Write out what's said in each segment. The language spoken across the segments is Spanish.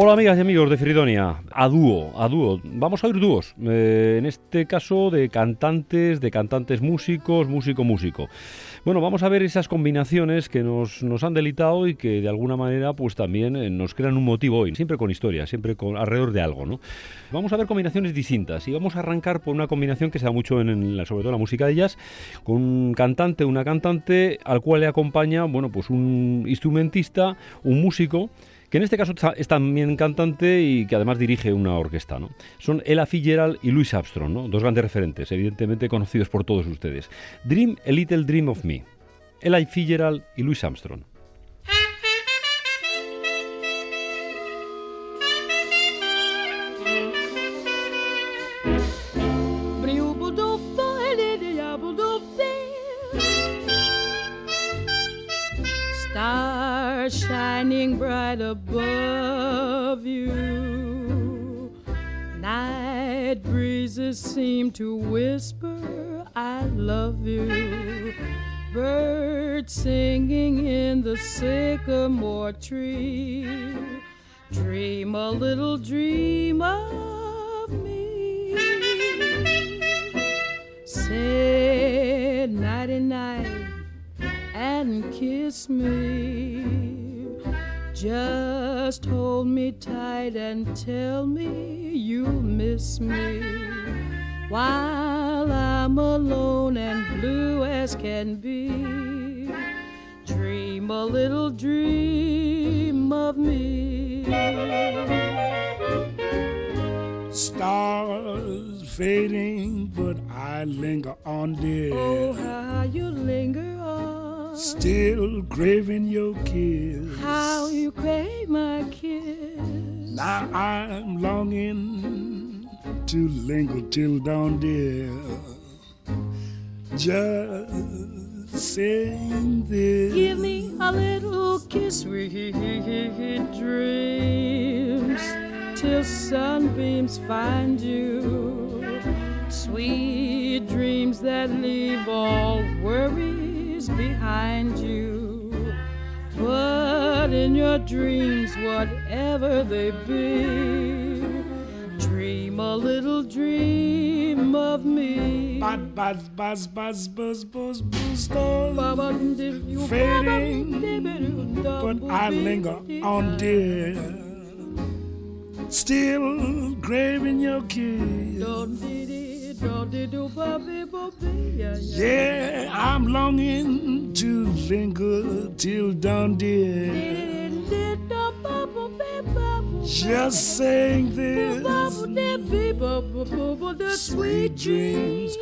Hola amigas y amigos de Fridonia, a dúo, a dúo. Vamos a oír dúos, eh, en este caso de cantantes, de cantantes músicos, músico músico. Bueno, vamos a ver esas combinaciones que nos, nos han delitado y que de alguna manera pues también eh, nos crean un motivo hoy, siempre con historia, siempre con, alrededor de algo, ¿no? Vamos a ver combinaciones distintas y vamos a arrancar por una combinación que se da mucho en, la, sobre todo en la música de jazz, con un cantante, una cantante al cual le acompaña, bueno, pues un instrumentista, un músico que en este caso es también cantante y que además dirige una orquesta. ¿no? Son Ella Fitzgerald y Louis Armstrong, ¿no? dos grandes referentes, evidentemente conocidos por todos ustedes. Dream a Little Dream of Me. Ella Fitzgerald y Louis Armstrong. Shining bright above you. Night breezes seem to whisper, I love you. Birds singing in the sycamore tree. Dream a little dream of me. Say nighty night and kiss me. Just hold me tight and tell me you'll miss me while I'm alone and blue as can be. Dream a little dream of me. Stars fading, but I linger on, dear. Oh, how you linger Still craving your kiss. How you crave my kiss. Now I'm longing to linger till dawn, dear. Just saying this. Give me a little kiss, sweet dreams, till sunbeams find you. Sweet dreams that leave all worries behind you. But in your dreams, whatever they be, dream a little dream of me. Buzz, buzz, buzz, buzz, buzz, buzz, buzz, buzz, fading, but I linger on, dear. Still craving your kiss. Yeah, I'm longing to linger till dawn, dear. Just saying this. Sweet dreams,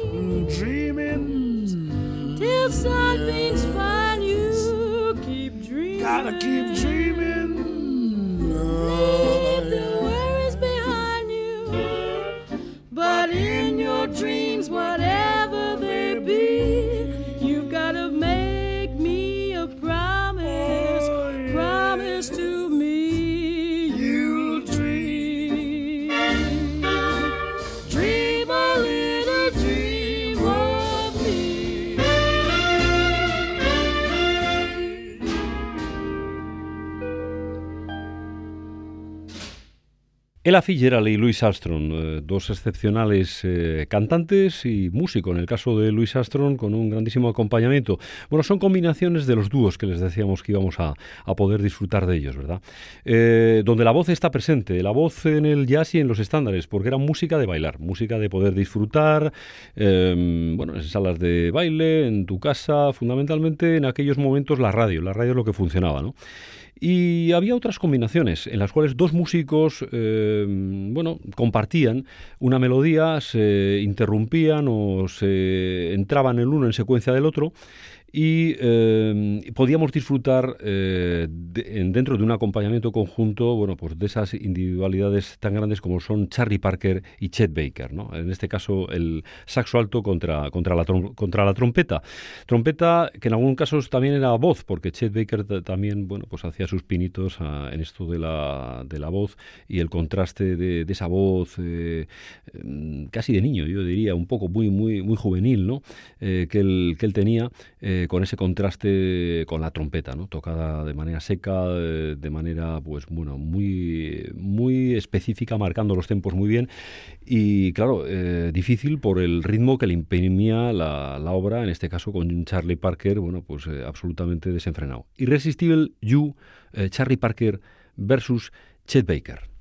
dreaming. Till something's find you, keep dreaming. Gotta keep dreaming. Oh but in your dreams. Ella Fitzgerald y Louis Armstrong, eh, dos excepcionales eh, cantantes y músicos, en el caso de Louis Armstrong con un grandísimo acompañamiento. Bueno, son combinaciones de los dúos que les decíamos que íbamos a, poder disfrutar de ellos, ¿verdad? Eh, donde la voz está presente, la voz en el jazz y en los estándares, porque era música de bailar, música de poder disfrutar, em, bueno, en salas de baile, en tu casa, fundamentalmente en aquellos momentos la radio, la radio es lo que funcionaba, ¿no? Y había otras combinaciones en las cuales dos músicos, eh, bueno, compartían una melodía, se interrumpían o se entraban el uno en secuencia del otro y eh, podíamos disfrutar eh, dentro de un acompañamiento conjunto, bueno, pues de esas individualidades tan grandes como son Charlie Parker y Chet Baker, ¿no? En este caso el saxo alto contra, contra, la, contra la trompeta. Trompeta que en algunos casos también era voz, porque Chet Baker también, bueno, pues hacía sus pinitos ah, en esto de la, de la voz y el contraste de, esa voz eh, em, casi de niño, yo diría, un poco muy, muy, muy juvenil, ¿no? que, él, que él tenía con ese contraste con la trompeta, ¿no? tocada de manera seca, eh, de manera pues bueno, muy, muy específica, marcando los tempos muy bien y claro, eh, difícil por el ritmo que le imprimía la, la, obra, en este caso con Charlie Parker, bueno, pues absolutamente desenfrenado. Irresistible You, Charlie Parker versus Chet Baker.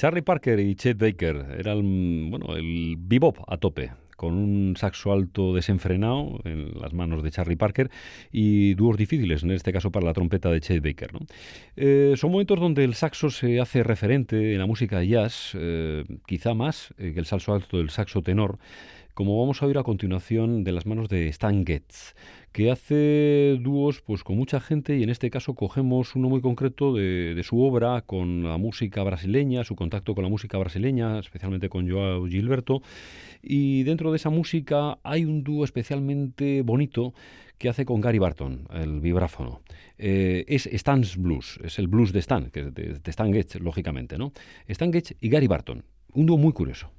Charlie Parker y Chet Baker eran bueno, el bebop a tope con un saxo alto desenfrenado en las manos de Charlie Parker y dúos difíciles, en este caso para la trompeta de Chet Baker. Eh, son momentos donde el saxo se hace referente en la música jazz, eh, quizá más eh, que el saxo alto del saxo tenor, como vamos a oír a continuación de las manos de Stan Getz que hace dúos pues, con mucha gente y en este caso cogemos uno muy concreto de, su obra con la música brasileña, su contacto con la música brasileña, especialmente con Joao Gilberto. Y dentro de esa música hay un dúo especialmente bonito que hace con Gary Barton, el vibráfono. Eh, es Stan's Blues, es el blues de Stan, que es de, Stan Getz, lógicamente, ¿no? Stan Getz y Gary Barton, un dúo muy curioso.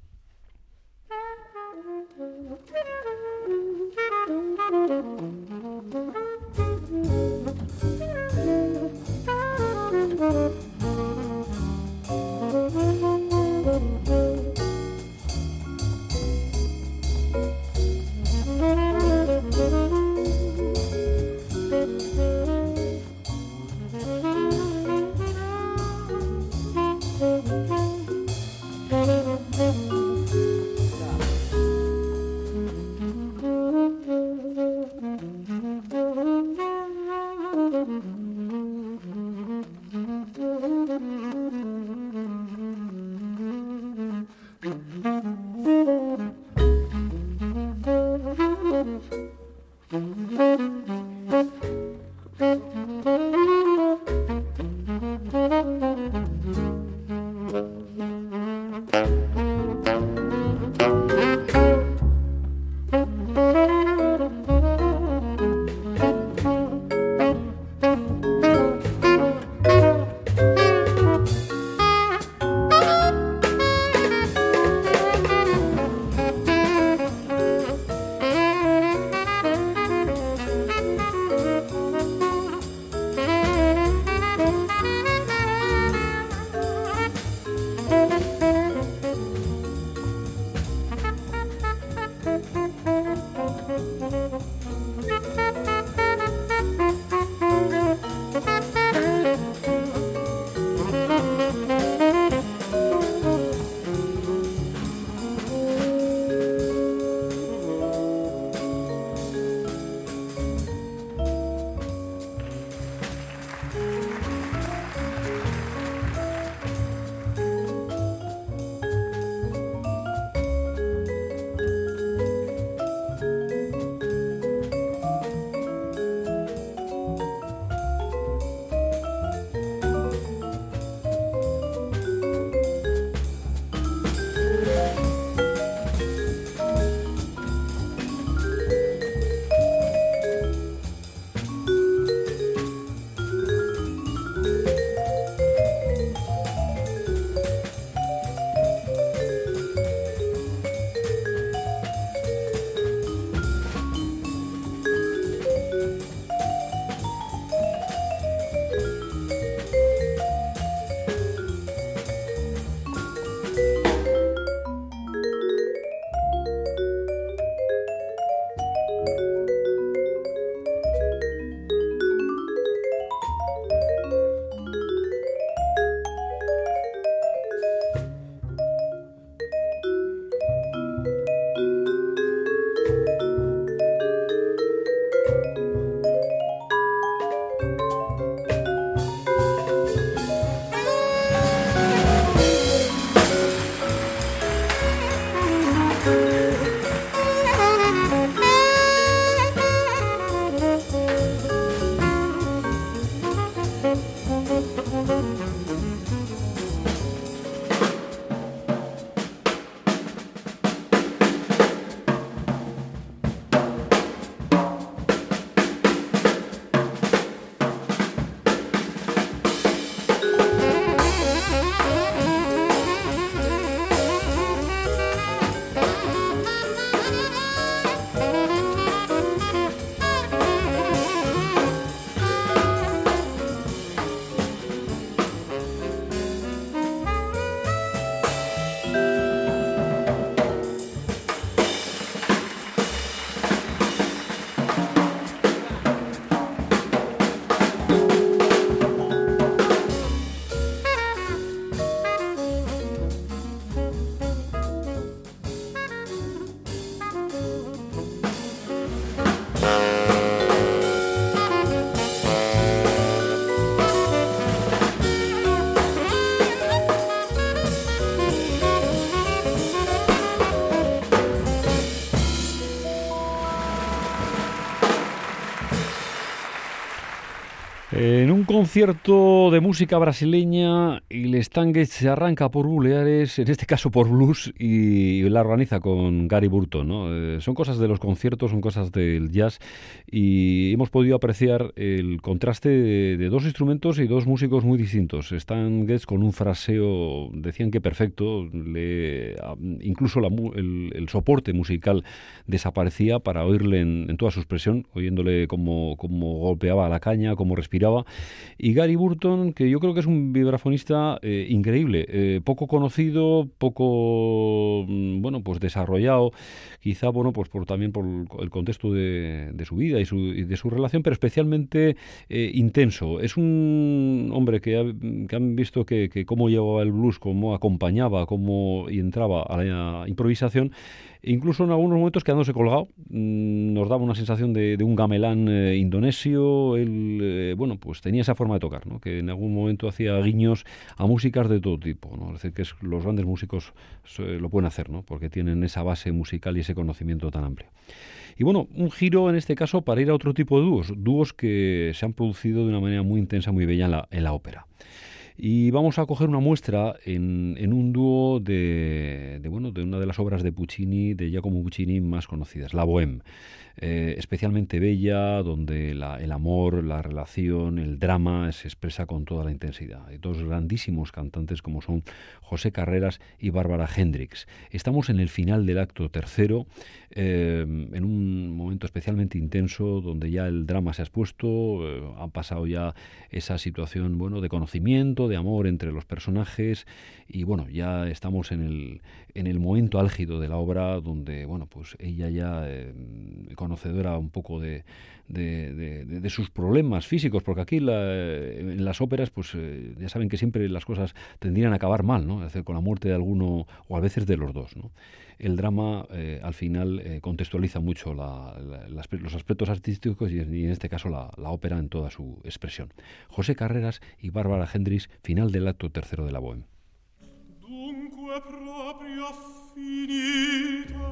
concierto de música brasileña, el estangue se arranca por buleares, en este caso por blues, y la organiza con Gary Burton. Eh, son cosas de los conciertos, son cosas del jazz, y hemos podido apreciar el contraste de, dos instrumentos y dos músicos muy distintos. Stan Getz con un fraseo, decían que perfecto, le, incluso el, soporte musical desaparecía para oírle en, toda su expresión, oyéndole cómo, cómo golpeaba la caña, cómo respiraba y Gary Burton, que yo creo que es un vibrafonista eh, increíble, eh, poco conocido, poco mm, bueno, pues desarrollado, quizá bueno, pues por también por el contexto de, su vida y, de su relación, pero especialmente eh, intenso. Es un hombre que, han visto que, cómo llevaba el blues, cómo acompañaba, cómo y entraba a la improvisación incluso en algunos momentos quedándose colgado. Mm, nos daba una sensación de, un gamelán eh, indonesio. Él, eh, bueno, pues tenía esa forma de tocar, ¿no? que en algún momento hacía guiños a músicas de todo tipo. ¿no? Es decir, que los grandes músicos lo pueden hacer, ¿no? porque tienen esa base musical y ese conocimiento tan amplio. Y bueno, un giro en este caso para ir a otro tipo de dúos, dúos que se han producido de una manera muy intensa, muy bella en la, ópera. Y vamos a coger una muestra en, en un dúo de, de, bueno, de una de las obras de Puccini, de Giacomo Puccini más conocidas, La Bohème. Eh, especialmente bella, donde el amor, la relación, el drama se expresa con toda la intensidad. Dos grandísimos cantantes como son José Carreras y Bárbara Hendrix. Estamos en el final del acto tercero, eh, en un momento especialmente intenso, donde ya el drama se ha expuesto, eh, han pasado ya esa situación bueno, de conocimiento, de amor entre los personajes, y bueno, ya estamos en el, en el momento álgido de la obra, donde bueno, pues ella ya conocedora un poco de, de, sus problemas físicos, porque aquí en las óperas, pues eh, ya saben que siempre las cosas tendrían a acabar mal, ¿no? Es con la muerte de alguno o a veces de los dos, ¿no? El drama eh, al final eh, contextualiza mucho los aspectos artísticos y, en este caso la, ópera en toda su expresión. José Carreras y Bárbara Hendrix, final del acto tercero de la Bohème. tua propria finita.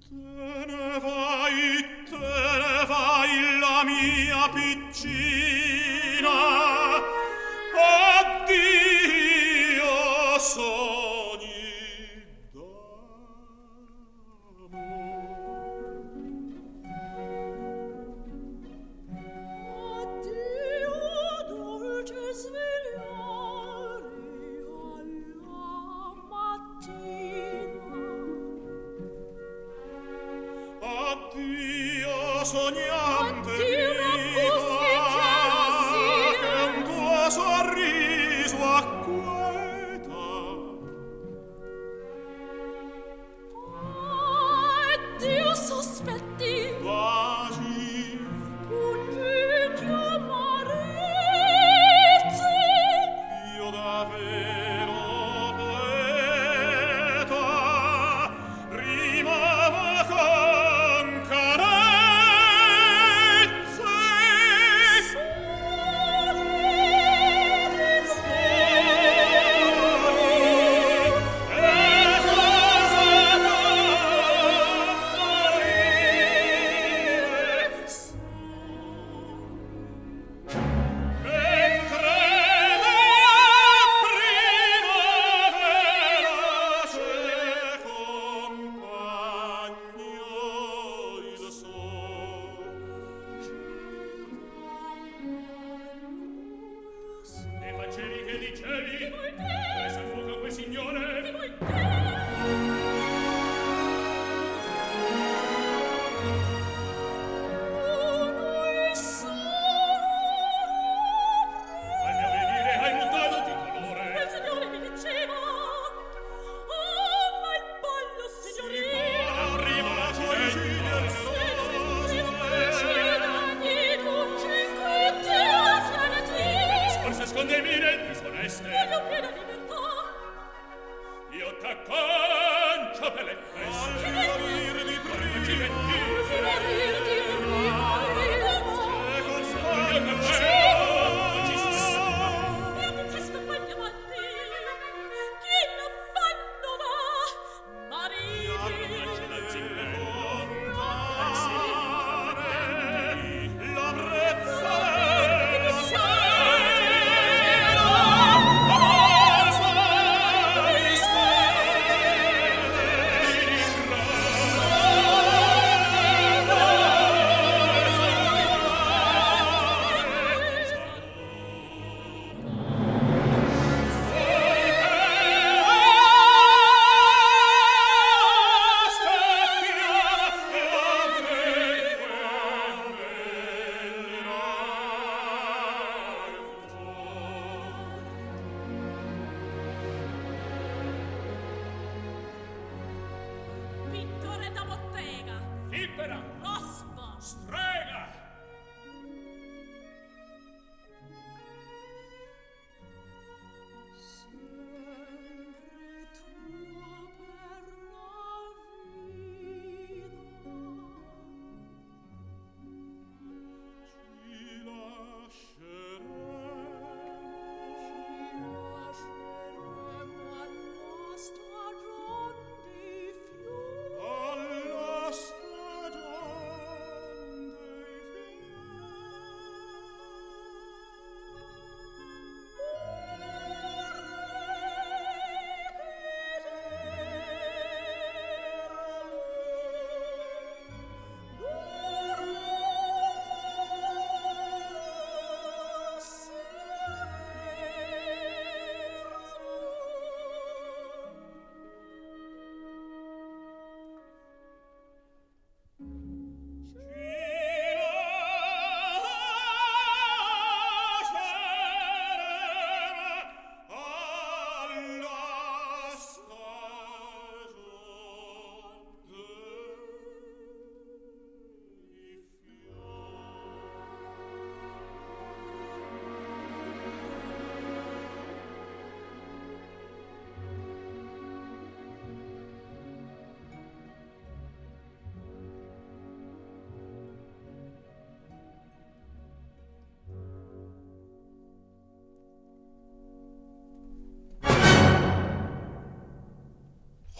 Te ne vai te ne vai la mia piccina. Addio so soñar.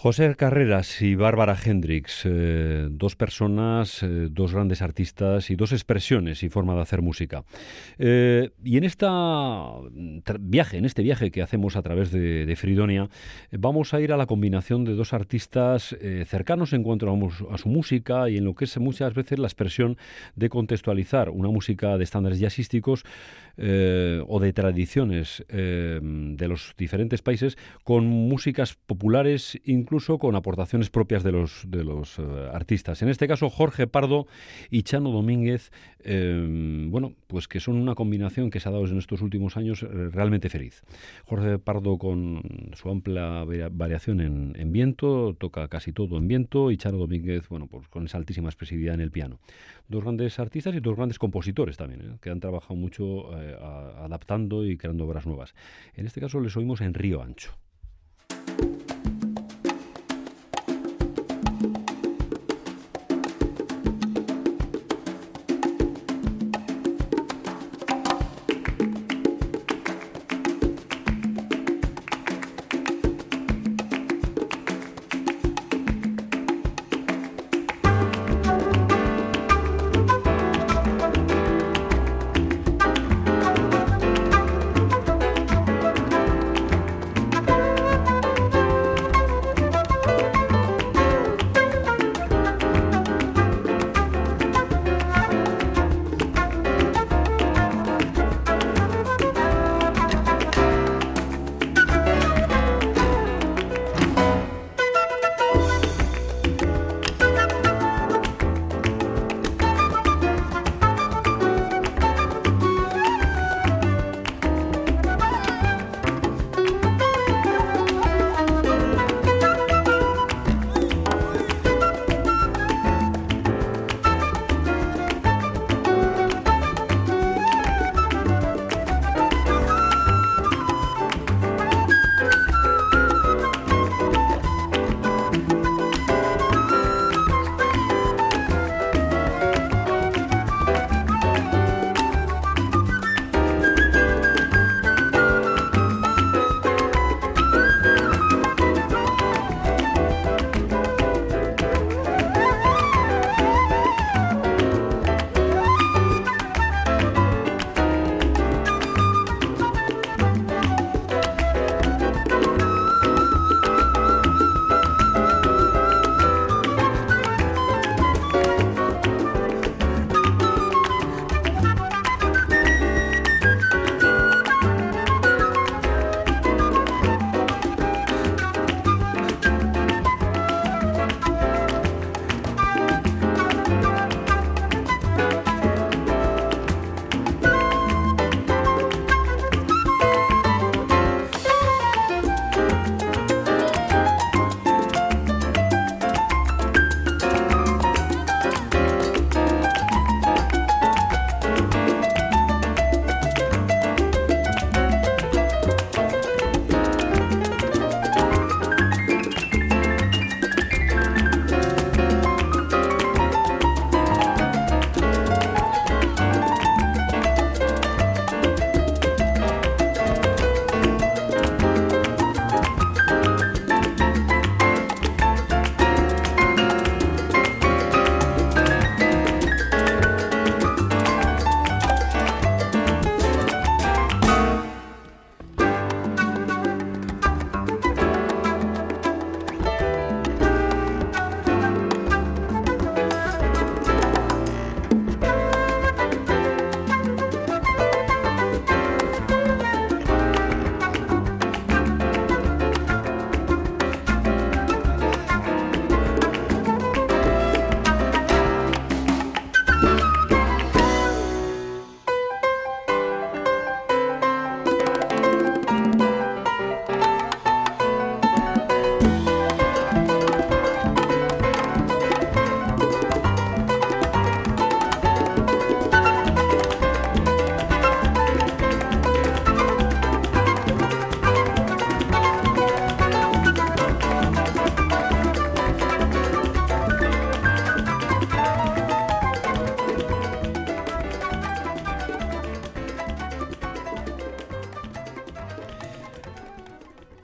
José Carreras y Bárbara Hendrix, eh, dos personas, eh, dos grandes artistas y dos expresiones y forma de hacer música. Eh, y en esta viaje, en este viaje que hacemos a través de, Fridonia, vamos a ir a la combinación de dos artistas cercanos en cuanto a, su música y en lo que es muchas veces la expresión de contextualizar una música de estándares jazzísticos o de tradiciones de los diferentes países con músicas populares, incluso incluso con aportaciones propias de los, de los eh, artistas. En este caso, Jorge Pardo y Chano Domínguez, eh, bueno, pues que son una combinación que se ha dado en estos últimos años eh, realmente feliz. Jorge Pardo con su amplia variación en, viento, toca casi todo en viento, y Chano Domínguez, bueno, pues con esa altísima expresividad en el piano. Dos grandes artistas y dos grandes compositores también, que han trabajado mucho adaptando y creando obras nuevas. En este caso les oímos en Río Ancho.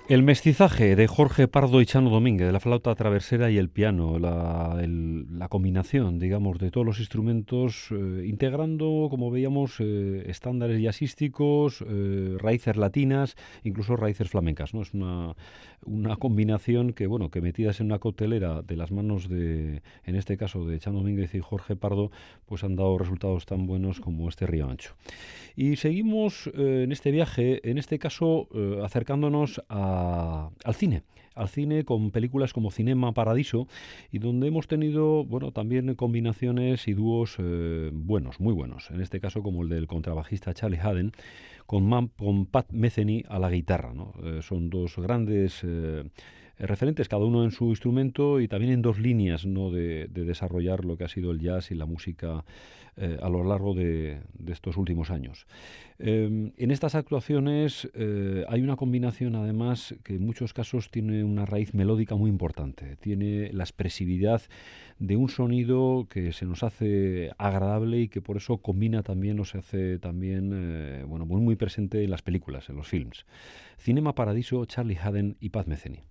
El mestizaje de Jorge Pardo y Chano Domínguez, de la flauta traversera y el piano, la, combinación, digamos, de todos los instrumentos, eh, integrando, como veíamos, eh, estándares jazzísticos, eh, raíces latinas, incluso raíces flamencas, ¿no? Es una, una combinación que, bueno, que metidas en una coctelera de las manos de, en este caso, de Chano Domínguez y Jorge Pardo, pues han dado resultados tan buenos como este Río Ancho. Y seguimos en este viaje, en este caso, acercándonos a al cine al cine con películas como Cinema Paradiso y donde hemos tenido bueno también combinaciones y dúos eh, buenos, muy buenos. En este caso como el del contrabajista Charlie Haden con, con Pat Metheny a la guitarra. Eh, son dos grandes eh, referentes, cada uno en su instrumento y también en dos líneas ¿no? de, desarrollar lo que ha sido el jazz y la música eh, a lo largo de, estos últimos años. Em, en estas actuaciones eh, hay una combinación además que en muchos casos tiene una raíz melódica muy importante, tiene la expresividad de un sonido que se nos hace agradable y que por eso combina también o se hace también eh, bueno, muy, muy presente en las películas, en los films. Cinema Paradiso, Charlie Haden y Pat Metheny.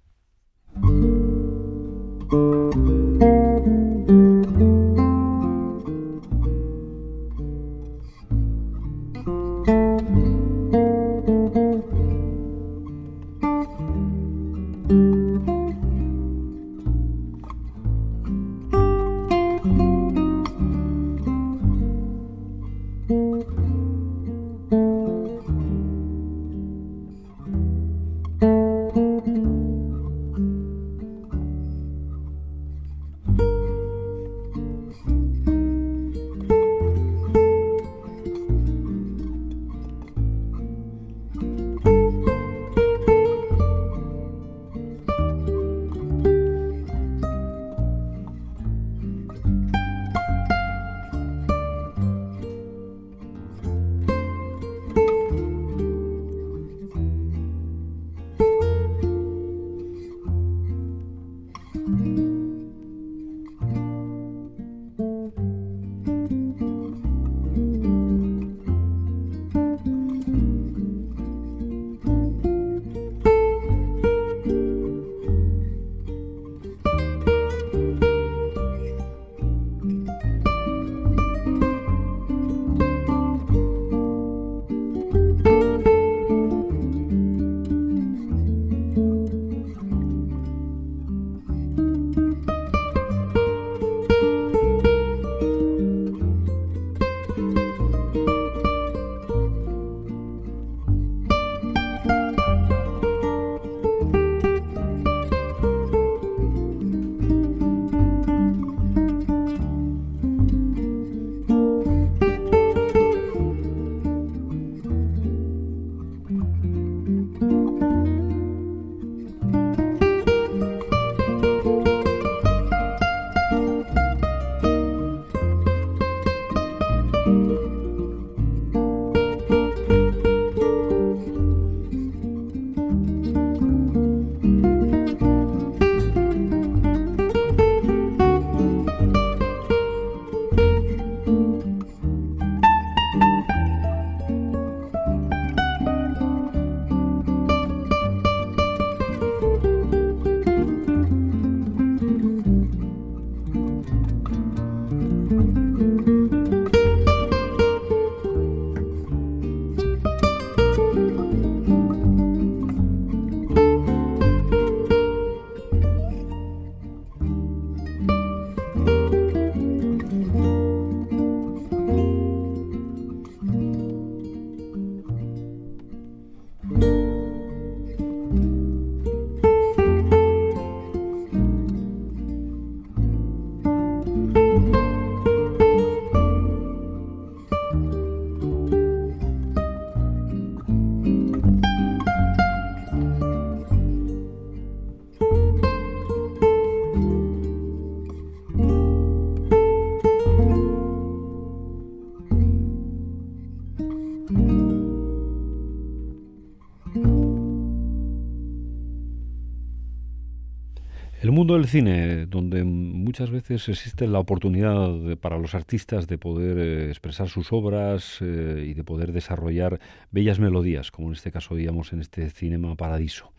Cine, donde muchas veces existe la oportunidad para los artistas de poder eh, expresar sus obras eh, y de poder desarrollar bellas melodías, como en este caso, digamos, en este Cinema Paradiso.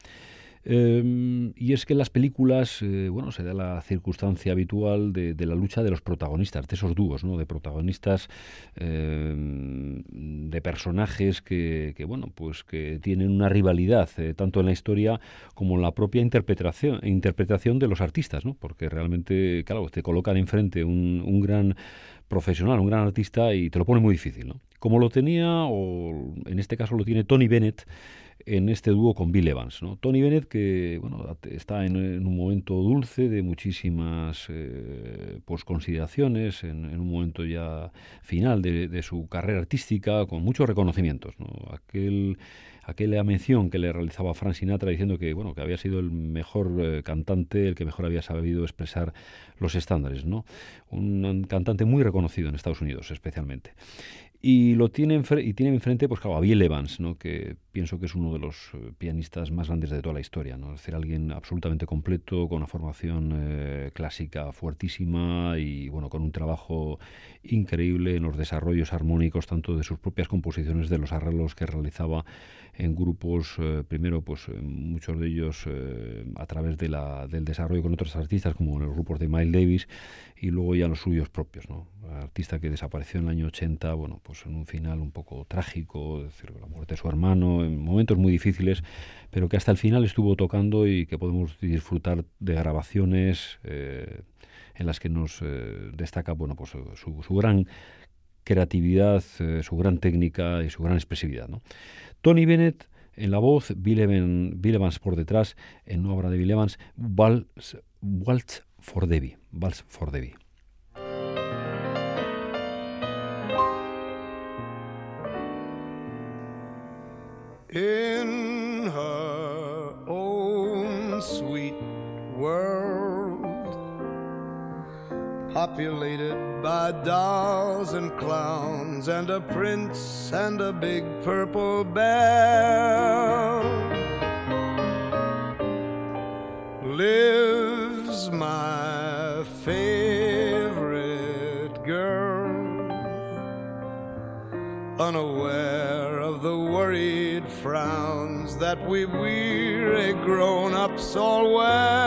Em, y es que en las películas, eh, bueno, se da la circunstancia habitual de, la lucha de los protagonistas, de esos dúos, ¿no? De protagonistas, em, de personajes que, bueno, pues que tienen una rivalidad, eh, tanto en la historia como en la propia interpretación, interpretación de los artistas, ¿no? Porque realmente, claro, te colocan enfrente un, un gran profesional, un gran artista y te lo pone muy difícil, ¿no? Como lo tenía, o en este caso lo tiene Tony Bennett, en este dúo con Bill Evans. ¿no? Tony Bennett, que bueno, está en, un momento dulce de muchísimas eh, consideraciones, en, un momento ya final de, su carrera artística, con muchos reconocimientos. ¿no? Aquel, aquella mención que le realizaba Frank Sinatra diciendo que, bueno, que había sido el mejor eh, cantante, el que mejor había sabido expresar los estándares. ¿no? Un cantante muy reconocido en Estados Unidos especialmente. Y lo tiene, y tiene enfrente, pues claro, a Bill Evans, ¿no? que pienso que es uno de los eh, pianistas más grandes de toda la historia. ¿no? Es decir, alguien absolutamente completo, con una formación eh, clásica fuertísima y bueno, con un trabajo increíble en los desarrollos armónicos, tanto de sus propias composiciones, de los arreglos que realizaba en grupos, eh, primero, pues muchos de ellos a través de la, del desarrollo con otros artistas, como en los grupos de Miles Davis, y luego ya los suyos propios. ¿no? artista que desapareció en el año 80, bueno, pues en un final un poco trágico, decir, la muerte de su hermano, en momentos muy difíciles, pero que hasta el final estuvo tocando y que podemos disfrutar de grabaciones eh, en las que nos eh, destaca, bueno, pues su, su gran creatividad, eh, su gran técnica y su gran expresividad. ¿no? Tony Bennett en la voz, Bill, Evans por detrás, en una obra de Bill Evans, Waltz for Debbie. Waltz for Debbie. in populated by dolls and clowns, and a prince and a big purple bear. Lives my favorite girl, unaware of the worried frowns that we weary grown ups all wear.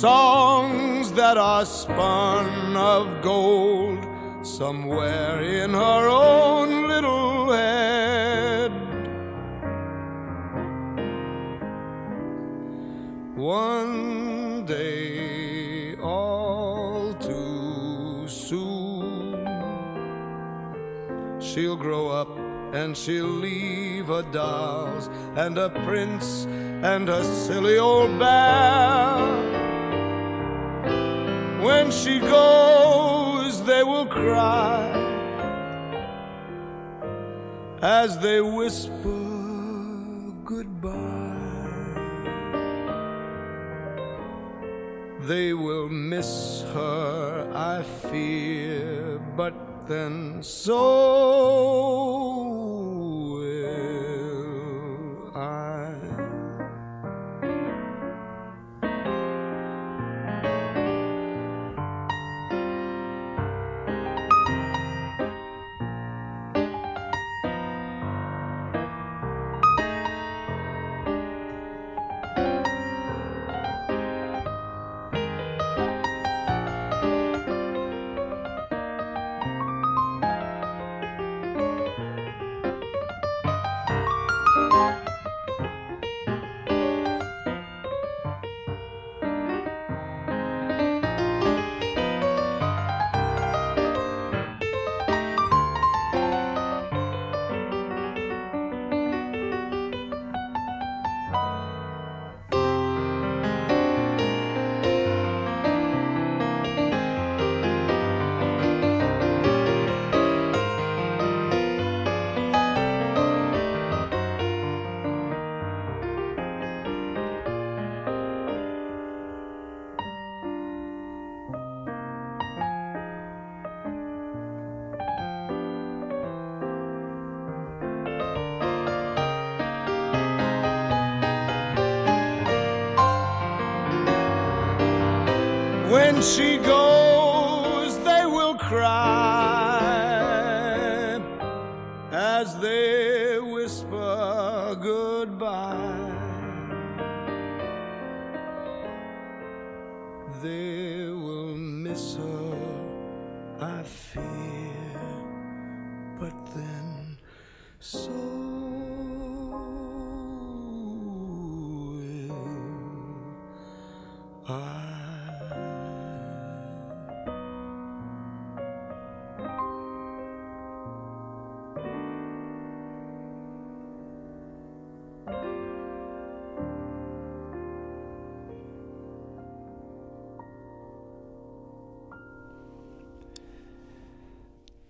Songs that are spun of gold somewhere in her own little head. One day, all too soon, she'll grow up and she'll leave her dolls and a prince and a silly old bear. She goes, they will cry as they whisper goodbye. They will miss her, I fear, but then so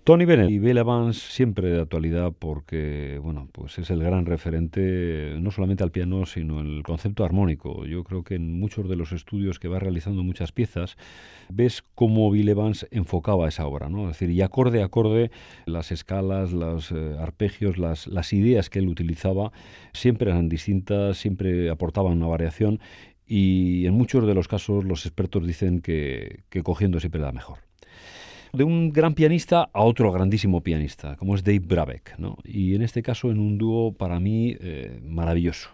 Tony Bennett y Bill Evans siempre de actualidad porque, bueno, pues es el gran referente no solamente al piano, sino el concepto armónico. Yo creo que en muchos de los estudios que va realizando muchas piezas, ves cómo Bill Evans enfocaba esa obra, ¿no? Es decir, y acorde a acorde, las escalas, los eh, arpegios, las, las ideas que él utilizaba siempre eran distintas, siempre aportaban una variación y en muchos de los casos los expertos dicen que, que cogiendo siempre la mejor de un gran pianista a otro grandísimo pianista, como es Dave Brabeck, ¿no? y en este caso en un dúo para mí eh, maravilloso.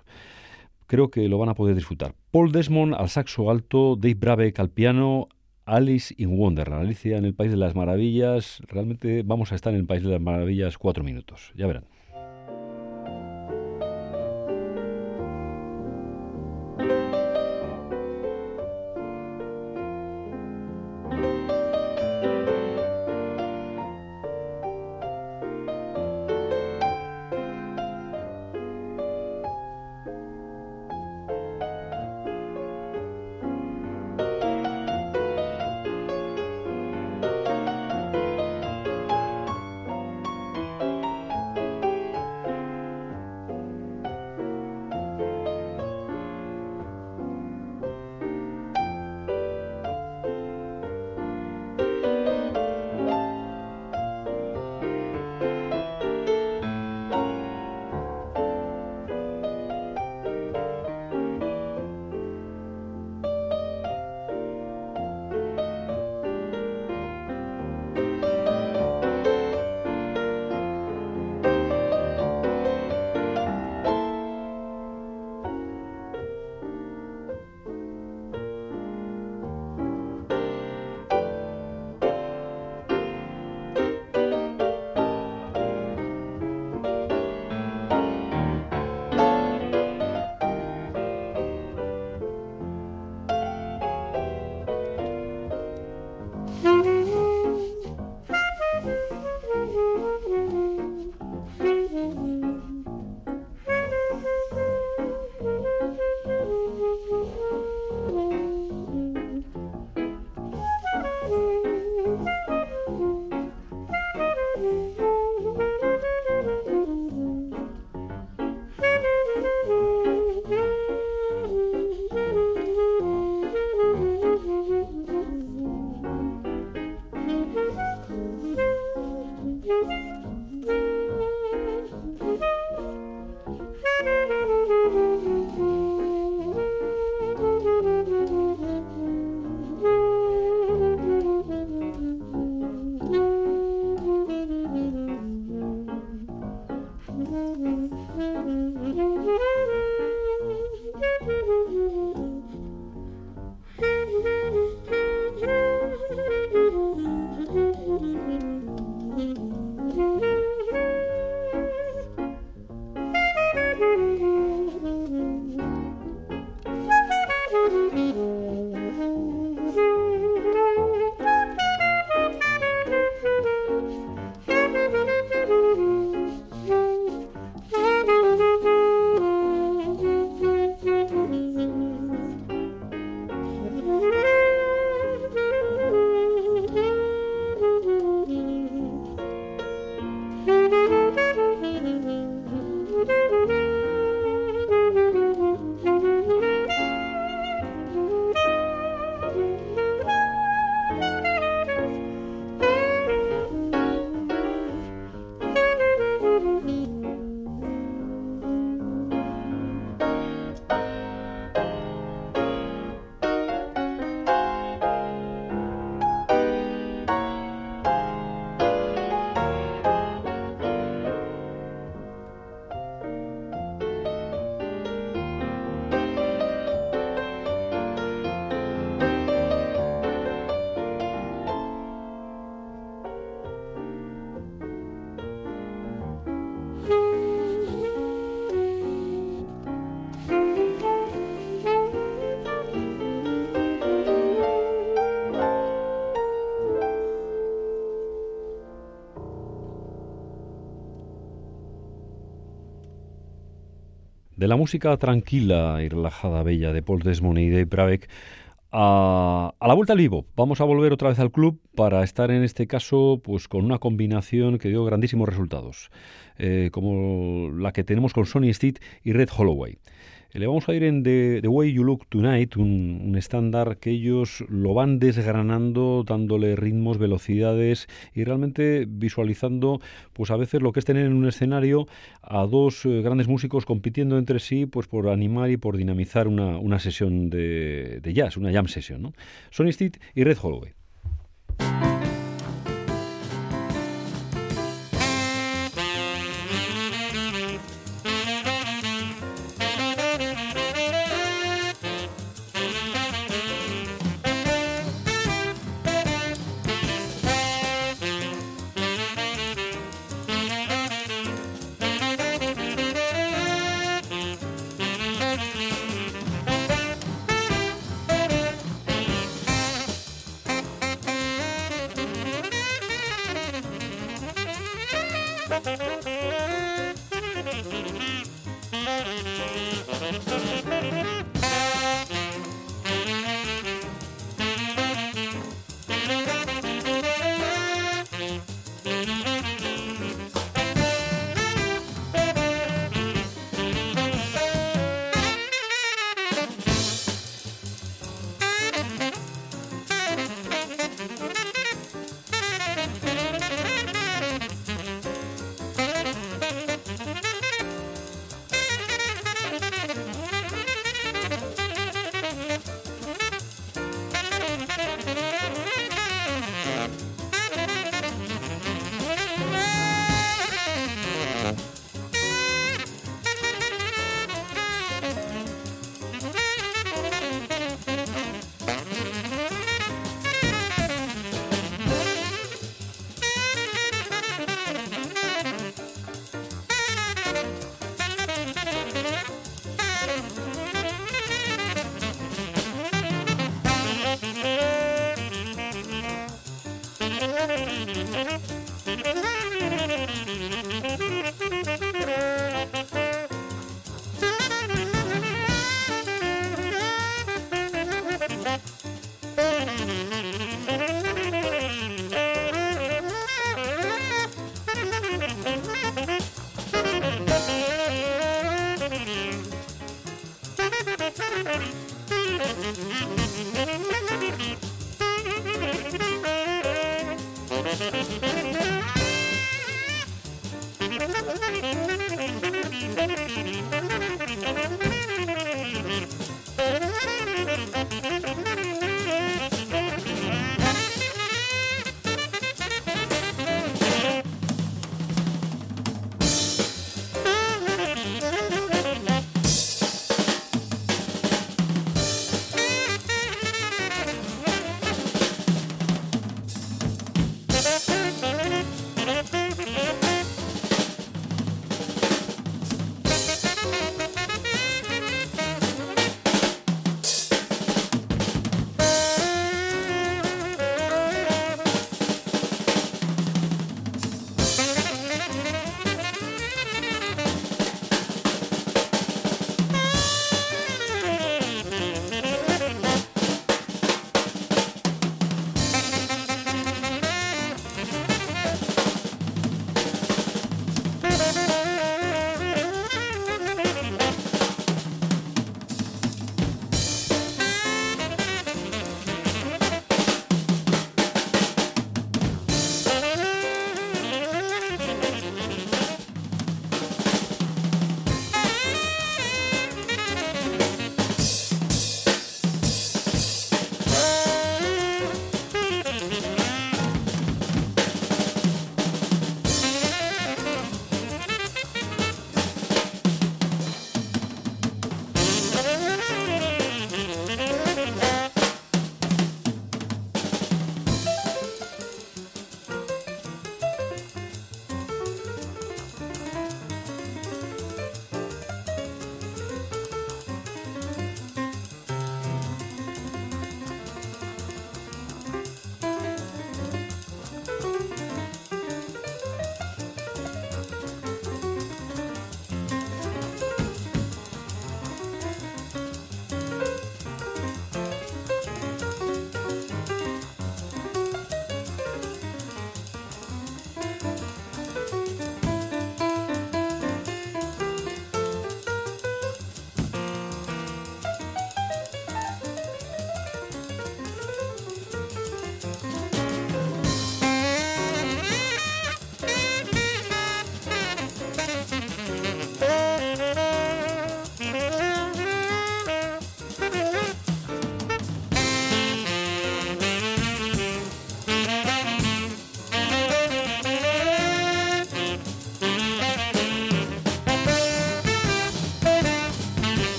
Creo que lo van a poder disfrutar. Paul Desmond al saxo alto, Dave Brabeck al piano, Alice in Wonderland, Alicia en el País de las Maravillas. Realmente vamos a estar en el País de las Maravillas cuatro minutos, ya verán. De la música tranquila y relajada, bella de Paul Desmond y Dave Brabeck a, la vuelta al vivo. Vamos a volver otra vez al club para estar en este caso pues con una combinación que dio grandísimos resultados, eh, como la que tenemos con Sonny Stitt y Red Holloway. Le vamos a ir en The, Way You Look Tonight, un, estándar que ellos lo van desgranando, dándole ritmos, velocidades y realmente visualizando, pues a veces lo que es tener en un escenario a dos eh, grandes músicos compitiendo entre sí, pues por animar y por dinamizar una, sesión de, jazz, una jam session. ¿no? Sonny Stitt y Red Holloway.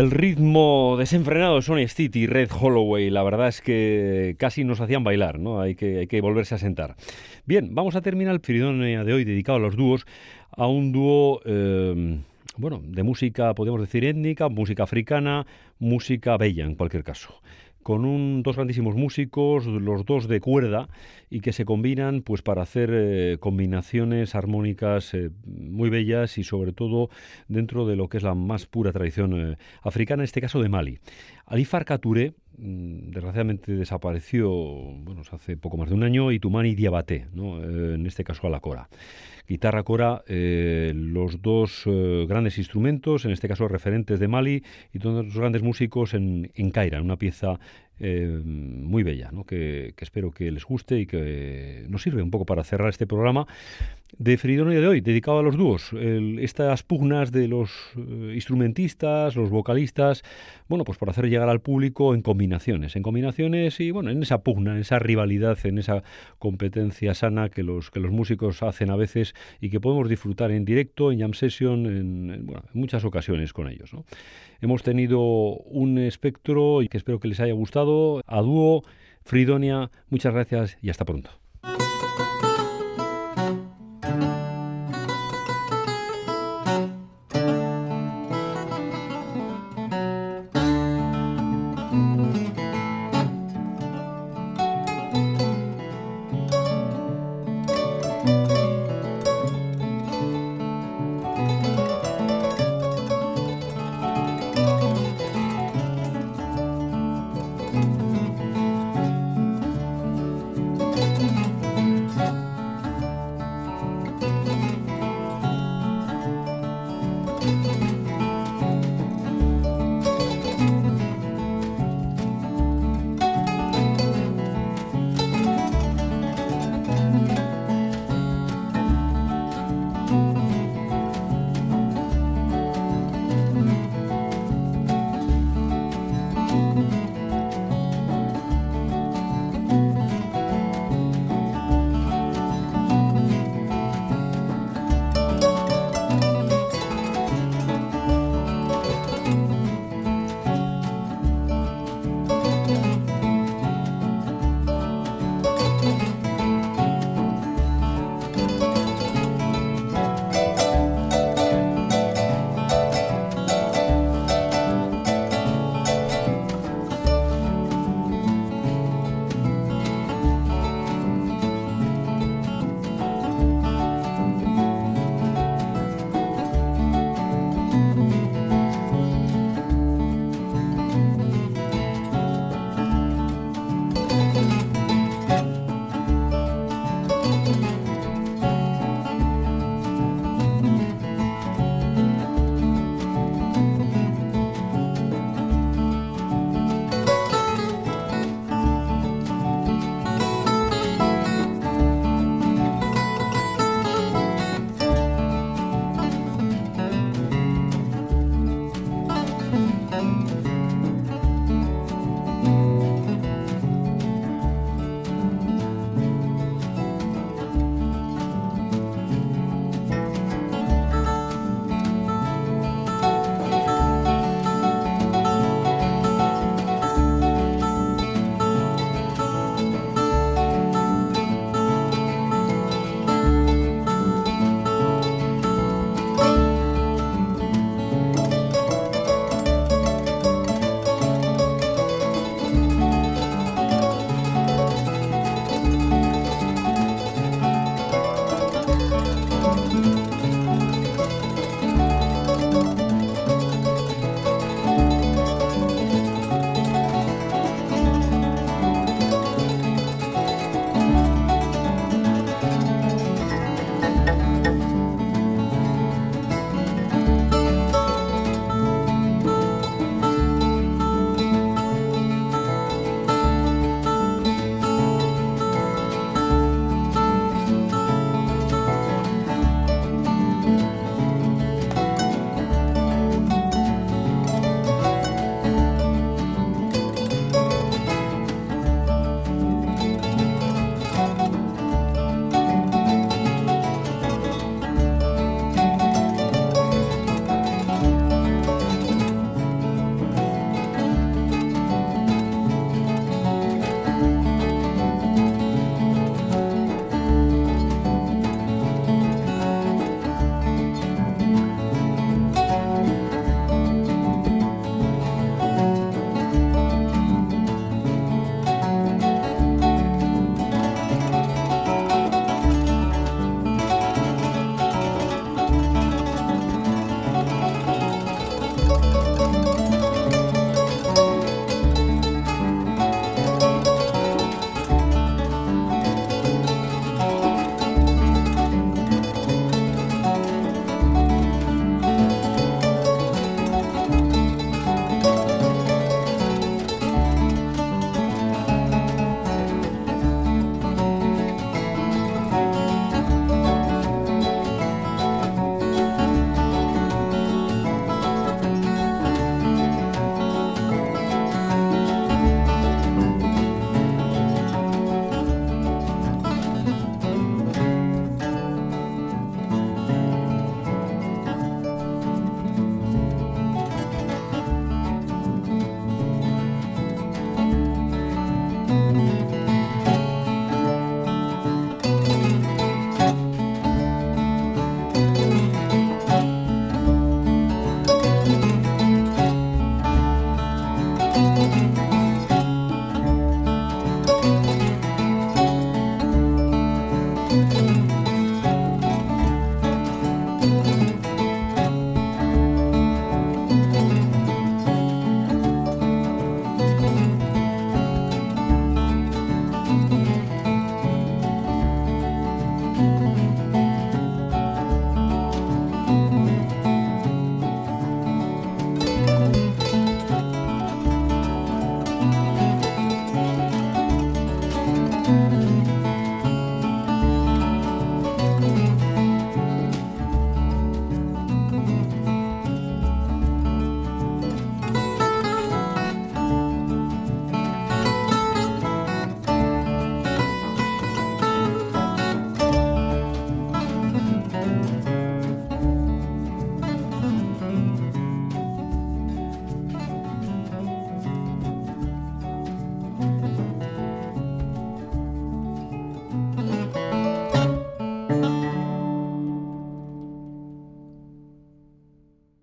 El ritmo desenfrenado de Sonny Stitt y Red Holloway, la verdad es que casi nos hacían bailar, ¿no? Hay que, volverse a sentar. Bien, vamos a terminar el Fridonia de hoy dedicado a los dúos, a un dúo, eh, bueno, de música, podemos decir étnica, música africana, música bella en cualquier caso con un, dos grandísimos músicos, los dos de cuerda, y que se combinan pues para hacer eh, combinaciones armónicas eh, muy bellas y sobre todo dentro de lo que es la más pura tradición eh, africana, en este caso de Mali. Alifar Kature, mm, desgraciadamente desapareció bueno, hace poco más de un año, y Tumani Diabate, ¿no? en este caso a la cora guitarra cora, eh, los dos eh, grandes instrumentos, en este caso referentes de Mali, y todos los grandes músicos en, en Caira, una pieza eh, muy bella, ¿no? que, espero que les guste y que nos sirve un poco para cerrar este programa de Fridonia de hoy, dedicado a los dúos. Estas pugnas de los eh, instrumentistas, los vocalistas, bueno, pues por hacer llegar al público en combinaciones, en combinaciones y bueno, en esa pugna, en esa rivalidad, en esa competencia sana que los, que los músicos hacen a veces y que podemos disfrutar en directo, en jam session, en, en, bueno, en muchas ocasiones con ellos. ¿no? Hemos tenido un espectro y que espero que les haya gustado. A dúo, Fridonia, muchas gracias y hasta pronto.